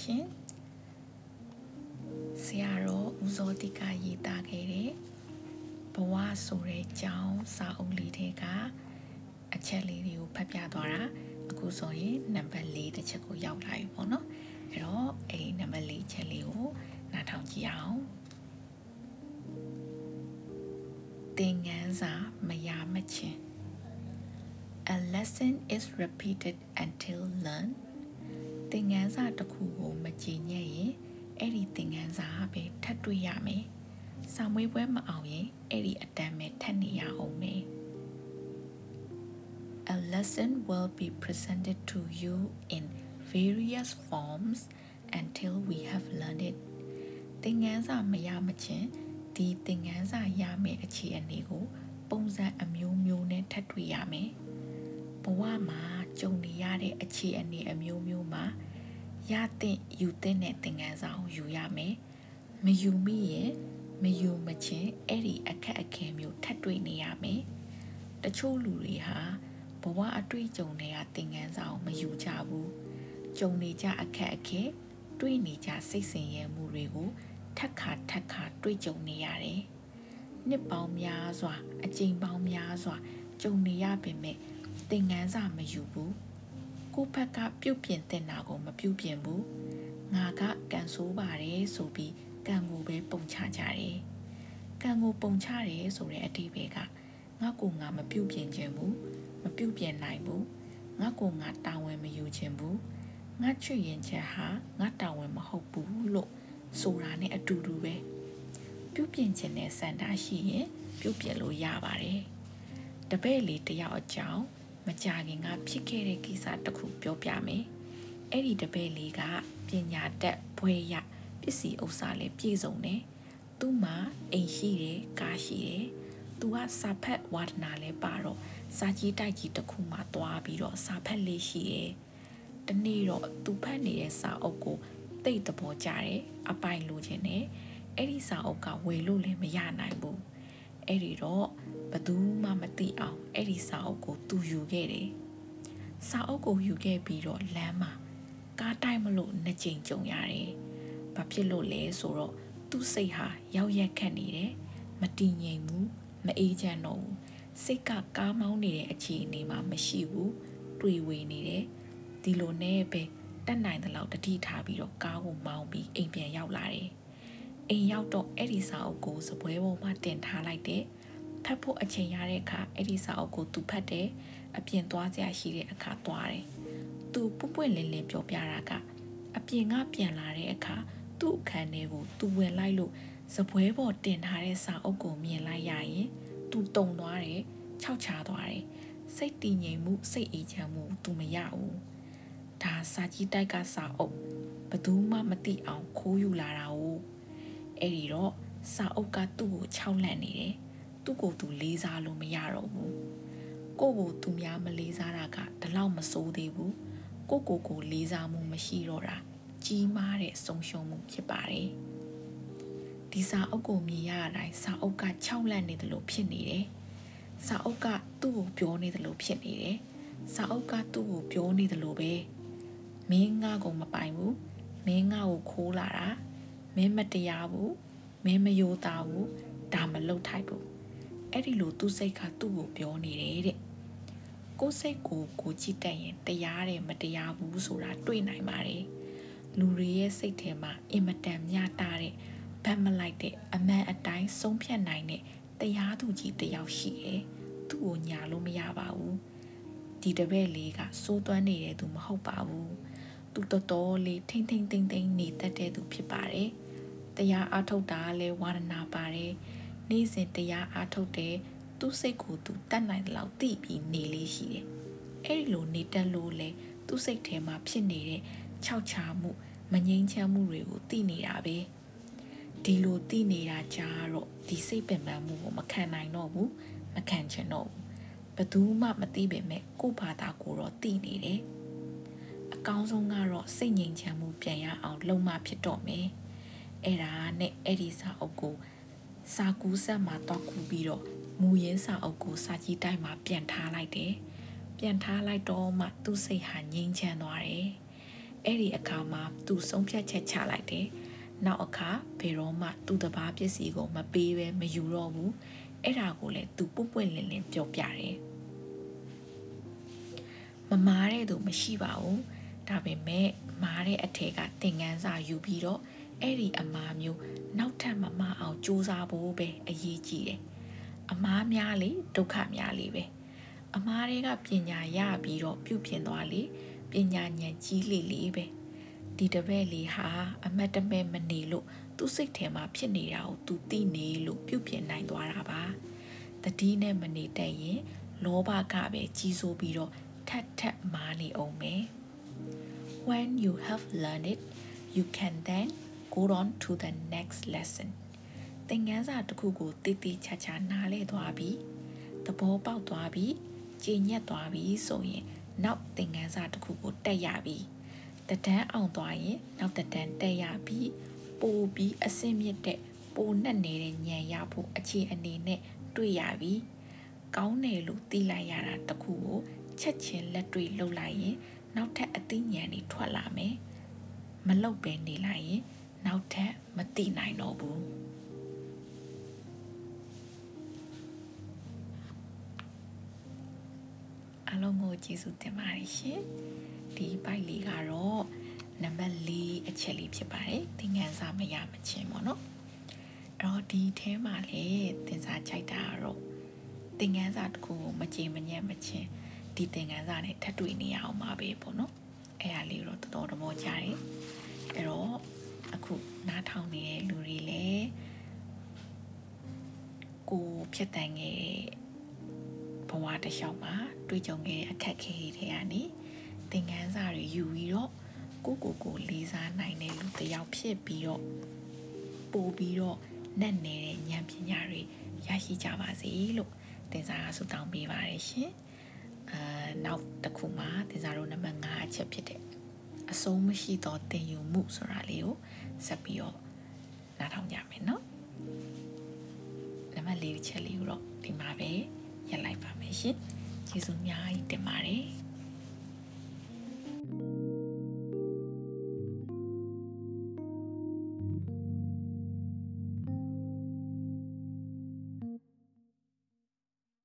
ရှင်ဆရာတော်ဦးစောတိကရေးသားခဲ့တဲ့ဘဝဆိုတဲ့ကြောင်းစာအုပ်လေးတွေကအချက်လေးတွေကိုဖတ်ပြသွားတာအခုဆိုရင်နံပါတ်၄တစ်ချက်ကိုရောက်လာပြီပေါ့နော်အဲ့တော့အဲ့ဒီနံပါတ်၄ချက်လေးကိုနားထောင်ကြည့်အောင်သင်ငန်းစာမရမချင်း A lesson is repeated until learned သင်ငန်းစာတစ်ခုကိုမကြည်ညက်ရင်အဲ့ဒီသင်ငန်းစာပဲထပ်တွေ့ရမယ်။စာမွေးပွဲမအောင်ရင်အဲ့ဒီအတန်းပဲထပ်နေရအောင်မယ်။ A lesson will be presented to you in various forms until we have learned it. သင်ငန်းစာမရမချင်းဒီသင်ငန်းစာရမယ်အခြေအနေကို ပုံစံအမျိုးမျိုးနဲ့ထပ်တွေ့ရမယ်။ဘဝမှာကြုံနေရတဲ့အခြေအနေအမျိုးမျိုးမှာ ရတဲ့ယူတဲ့တဲ့သင်ခန်းစာကိုယူရမယ်မယူမိရင်မယူမချင်းအဲ့ဒီအခက်အခဲမျိုးထပ်တွေ့နေရမယ်တချို့လူတွေဟာဘဝအတွေ့အကြုံတွေကသင်ခန်းစာကိုမယူကြဘူးကြုံနေကြအခက်အခဲတွေ့နေကြစိတ်ဆင်ရဲမှုတွေကိုထက်ခါထက်ခါတွေ့ကြုံနေရတယ်နှစ်ပေါင်းများစွာအကြိမ်ပေါင်းများစွာကြုံနေရပေမဲ့သင်ငန်းစာမယူဘူး ကိုဖက်ကပြုတ်ပြင်တဲ့နာကိုမပြုတ်ပြင်ဘူးငါကကန်ဆိုးပါတယ်ဆိုပြီးကံကိုပဲပုံချကြတယ်ကံကိုပုံချတယ်ဆိုတဲ့အတိပဲကငါကိုငါမပြုတ်ပြင်ခြင်းဘူးမပြုတ်ပြင်နိုင်ဘူးငါကိုငါတာဝန်မယူခြင်းဘူးငါချွေရင်ချက်ဟာငါတာဝန်မဟုတ်ဘူးလို့ဆိုတာနဲ့အတူတူပဲပြုတ်ပြင်ခြင်းနဲ့စန္ဒရှိရင်ပြုတ်ပြင်လို့ရပါတယ်တပည့်လေးတယောက်အကြောင်း မကြခင်ကဖြစ်ခဲ့တဲ့ကိစ္စတစ်ခုပြောပြမယ်။အဲ့ဒီတပည့်လေးကပညာတတ်ဘွဲရပစ္စည်းဥစ္စာလည်းပြည့်စုံတယ်။သူ့မှာအိမ်ရှိတယ်၊ကားရှိတယ်။သူကစာဖက်ဝါဒနာလည်းပါတော့စာကြီးတိုက်ကြီးတစ်ခုမှသွားပြီးတော့စာဖက်လေးရှိတယ်။တနေ့တော့သူဖတ်နေတဲ့စာအုပ်ကိုတိတ်တဘောကြတယ်အပိုင်လိုချင်တယ်။အဲ့ဒီစာအုပ်ကဝယ်လို့လည်းမရနိုင်ဘူး။အဲ့ဒီတော့ ဘသူမှမသိအောင်အဲ့ဒီစာအုပ်ကိုသူယူခဲ့တယ်။စာအုပ်ကိုယူခဲ့ပြီးတော့လမ်းမှာကားတိုက်မလို့နှစ်ကြိမ်ကြုံရတယ်။ဘာဖြစ်လို့လဲဆိုတော့သူ့စိတ်ဟာရောက်ရက်ခတ်နေတယ်။မတည်ငြိမ်ဘူး။မအေးချမ်းတော့ဘူး။စိတ်ကကားမောင်းနေတဲ့အခြေအနေမှာမရှိဘူး။တွေဝေနေတယ်။ဒီလိုနဲ့ပဲတက်နိုင်တဲ့လောက်တတိထားပြီးတော့ကားကိုမောင်းပြီးအိမ်ပြန်ရောက်လာတယ်။အိမ်ရောက်တော့အဲ့ဒီစာအုပ်ကိုစပွဲပေါ်မှာတင်ထားလိုက်တယ်။ ဖတ်ဖို့အချိန်ရတဲ့အခါအဲ့ဒီစာအုပ်ကိုသူဖတ်တယ်အပြင်သွားကြရှိတဲ့အခါသွားတယ်သူပွပွင့်လင်းလင်းပြောပြတာကအပြင်ကပြန်လာတဲ့အခါသူ့အခန်းထဲကိုသူဝင်လိုက်လို့စပွဲပေါ်တင်ထားတဲ့စာအုပ်ကိုမြင်လိုက်ရရင်သူတုံသွားတယ်ခြောက်ချသွားတယ်စိတ်တည်ငြိမ်မှုစိတ်အေးချမ်းမှုသူမရဘူးဒါစာကြီးတိုက်ကစာအုပ်ဘသူမှမသိအောင်ခိုးယူလာတာ ਉਹ အဲ့ဒီတော့စာအုပ်ကသူ့ကိုခြောက်လန့်နေတယ် သူ့ကိုယ်သူလေးစားလို့မရတော့ဘူးကိုကိုသူများမလေးစားတာကဒီလောက်မစိုးသေးဘူးကိုကိုကိုလေးစားမှုမရှိတော့တာကြီးမားတဲ့ဆုံးရှုံးမှုဖြစ်ပါတယ်ဒီစာအုပ်ကိုမြင်ရတိုင်းစာအုပ်က6လက်နေတယ်လို့ဖြစ်နေတယ်စာအုပ်ကသူ့ကိုပြောနေတယ်လို့ဖြစ်နေတယ်စာအုပ်ကသူ့ကိုပြောနေတယ်လို့ပဲမင်းငါ့ကိုမပိုင်ဘူးမင်းငါ့ကိုခိုးလာတာမင်းမတရားဘူးမင်းမယိုသားဘူးဒါမလုပ်ထိုက်ဘူး အဲ့ဒီလိုသူ့စိတ်ကသူ့ကိုပြောနေတယ်တဲ့ကိုယ်စိတ်ကိုကိုကြည့်တတ်ရင်တရားတယ်မတရားဘူးဆိုတာတွေ့နိုင်ပါတယ်လူတွေရဲ့စိတ်ထဲမှာအင်မတန်မြတာတဲ့ဗတ်မလိုက်တဲ့အမှန်အတိုင်းဆုံးဖြတ်နိုင်တဲ့တရားသူကြီးတယောက်ရှိတယ်သူ့ကိုညာလို့မရပါဘူးဒီတပည့်လေးကစိုးသွမ်းနေတဲ့သူမဟုတ်ပါဘူးသူတော်တော်လေးထိမ့်ထိမ့်သိမ့်သိမ့်နေတတ်တဲ့သူဖြစ်ပါတယ်တရားအထုတ်တာလဲဝါဒနာပါတယ် နေ့စဉ်တရားအားထုတ်တယ်သူ့စိတ်ကိုသူတတ်နိုင်တဲ့လောက်သိပြီးနေလေးရှိတယ်အဲ့ဒီလိုနေတတ်လို့လဲသူ့စိတ်ထဲမှာဖြစ်နေတဲ့ခြောက်ချာမှုမငြိမ်းချမ်းမှုတွေကိုသိနေတာပဲဒီလိုသိနေတာကြာတော့ဒီစိတ်ပင်ပန်းမှုကိုမခံနိုင်တော့ဘူးမခံချင်တော့ဘူးဘသူမှမသိပေမဲ့ကို့ဘာသာကိုတော့သိနေတယ်အကောင်းဆုံးကတော့စိတ်ငြိမ်ချမ်းမှုပြန်ရအောင်လုံမဖြစ်တော့မယ်အဲ့ဒါနဲ့အဲ့ဒီစာအုပ်ကို စာကူးဆက်မှာတော့ကူပြီးတော့မူရင်းစာအုပ်ကိုစာကြီးတိုက်မှာပြန်ထားလိုက်တယ်ပြန်ထားလိုက်တော့မှသူ့စိတ်ဟာငြိမ်းချမ်းသွားတယ်အဲ့ဒီအခါမှာသူဆုံးဖြတ်ချက်ချလိုက်တယ်နောက်အခါဘယ်တော့မှသူ့တပားပစ္စည်းကိုမပေးပဲမယူတော့ဘူးအဲ့ဒါကိုလည်းသူပွန့်ပွန့်လင်းလင်းပြောပြတယ်မမားတဲ့သူမရှိပါဘူးဒါပေမဲ့မားတဲ့အထက်ကသင်ငန်းစာယူပြီးတော့ အဲ့ဒီအမားမျိုးနောက်ထပ်မမအောင်စူးစမ်းဖို့ပဲအရေးကြီးတယ်အမားများလေဒုက္ခများလေပဲအမားတွေကပညာရပြီးတော့ပြုပြင်သွားလေပညာဉာဏ်ကြီးလေလေပဲဒီတပည့်လေးဟာအမတ်တမဲ့မနေလို့သူ့စိတ်ထဲမှာဖြစ်နေတာကိုသူသိနေလို့ပြုပြင်နိုင်သွားတာပါတတိနဲ့မနေတတ်ရင်လောဘကပဲကြီးစိုးပြီးတော့ထက်ထက်မာနေအောင်မယ် when you have learned it you can then go on to the next lesson သင်ခန်းစာတစ်ခုကိုတိတိကျကျနားလည်သွားပြီသဘောပေါက်သွားပြီကြည်ညက်သွားပြီဆိုရင်နောက်သင်ခန်းစာတစ်ခုကိုတက်ရပြီတဒန်းအောင်သွားရင်နောက်တဒန်းတက်ရပြီပိုပြီးအစင်မြင့်တဲ့ပိုနဲ့နေတဲ့ညံရဖို့အခြေအနေနဲ့တွေ့ရပြီကောင်းတယ်လို့သိလိုက်ရတာတခုကိုချက်ချင်းလက်တွေ့လှုပ်လိုက်ရင်နောက်ထပ်အသိဉာဏ်တွေထွက်လာမယ်မလှုပ်ပဲနေလိုက်ရင် နောက်ထပ်မသိနိုင်တော့ဘူးအလုံးကိုကျေးဇူးတင်ပါတယ်ရှင်ဒီပိုက်လေးကတော့နံပါတ်၄အချက်လေးဖြစ်ပါတယ်သင်ခန်းစာမရမချင်းပေါ့နော်အဲ့တော့ဒီထဲမှာလေသင်စားကြိုက်တာကတော့သင်ခန်းစာတစ်ခုကိုမကြည်မညက်မချင်းဒီသင်ခန်းစာနဲ့ထပ်တွေ့နေရအောင်ပါပဲပေါ့နော်အဲ့ဒါလေးတော့တော်တော်သဘောကျတယ်အဲ့တော့ အခုနားထောင်နေတဲ့လူတွေလည်းကိုဖြတ်တန်းခဲ့တဲ့ဘဝတစ်လျှောက်မှာတွေ့ကြုံခဲ့တဲ့အခက်အခဲတွေကနေသင်ခန်းစာတွေယူပြီးတော့ကိုကိုကိုလေးစားနိုင်တဲ့လူတစ်ယောက်ဖြစ်ပြီးတော့ပို့ပြီးတော့နတ်နေတဲ့ဉာဏ်ပညာတွေရရှိကြပါစေလို့သင်စားဆုတောင်းပေးပါတယ်ရှင်အာနောက်တစ်ခုမှာသင်စားတို့နံပါတ်5အချက်ဖြစ်တဲ့ အဆုံးမရှိသောတင်ယူမှုဆိုတာလေးကိုဆက်ပြီးတော့နားထောင်ကြမယ်နော်နံပါတ်၄ချက်လေးကိုတော့ဒီမှာပဲရက်လိုက်ပါမယ်ရှင်ကျေးဇူးအများကြီးတင်ပါတယ်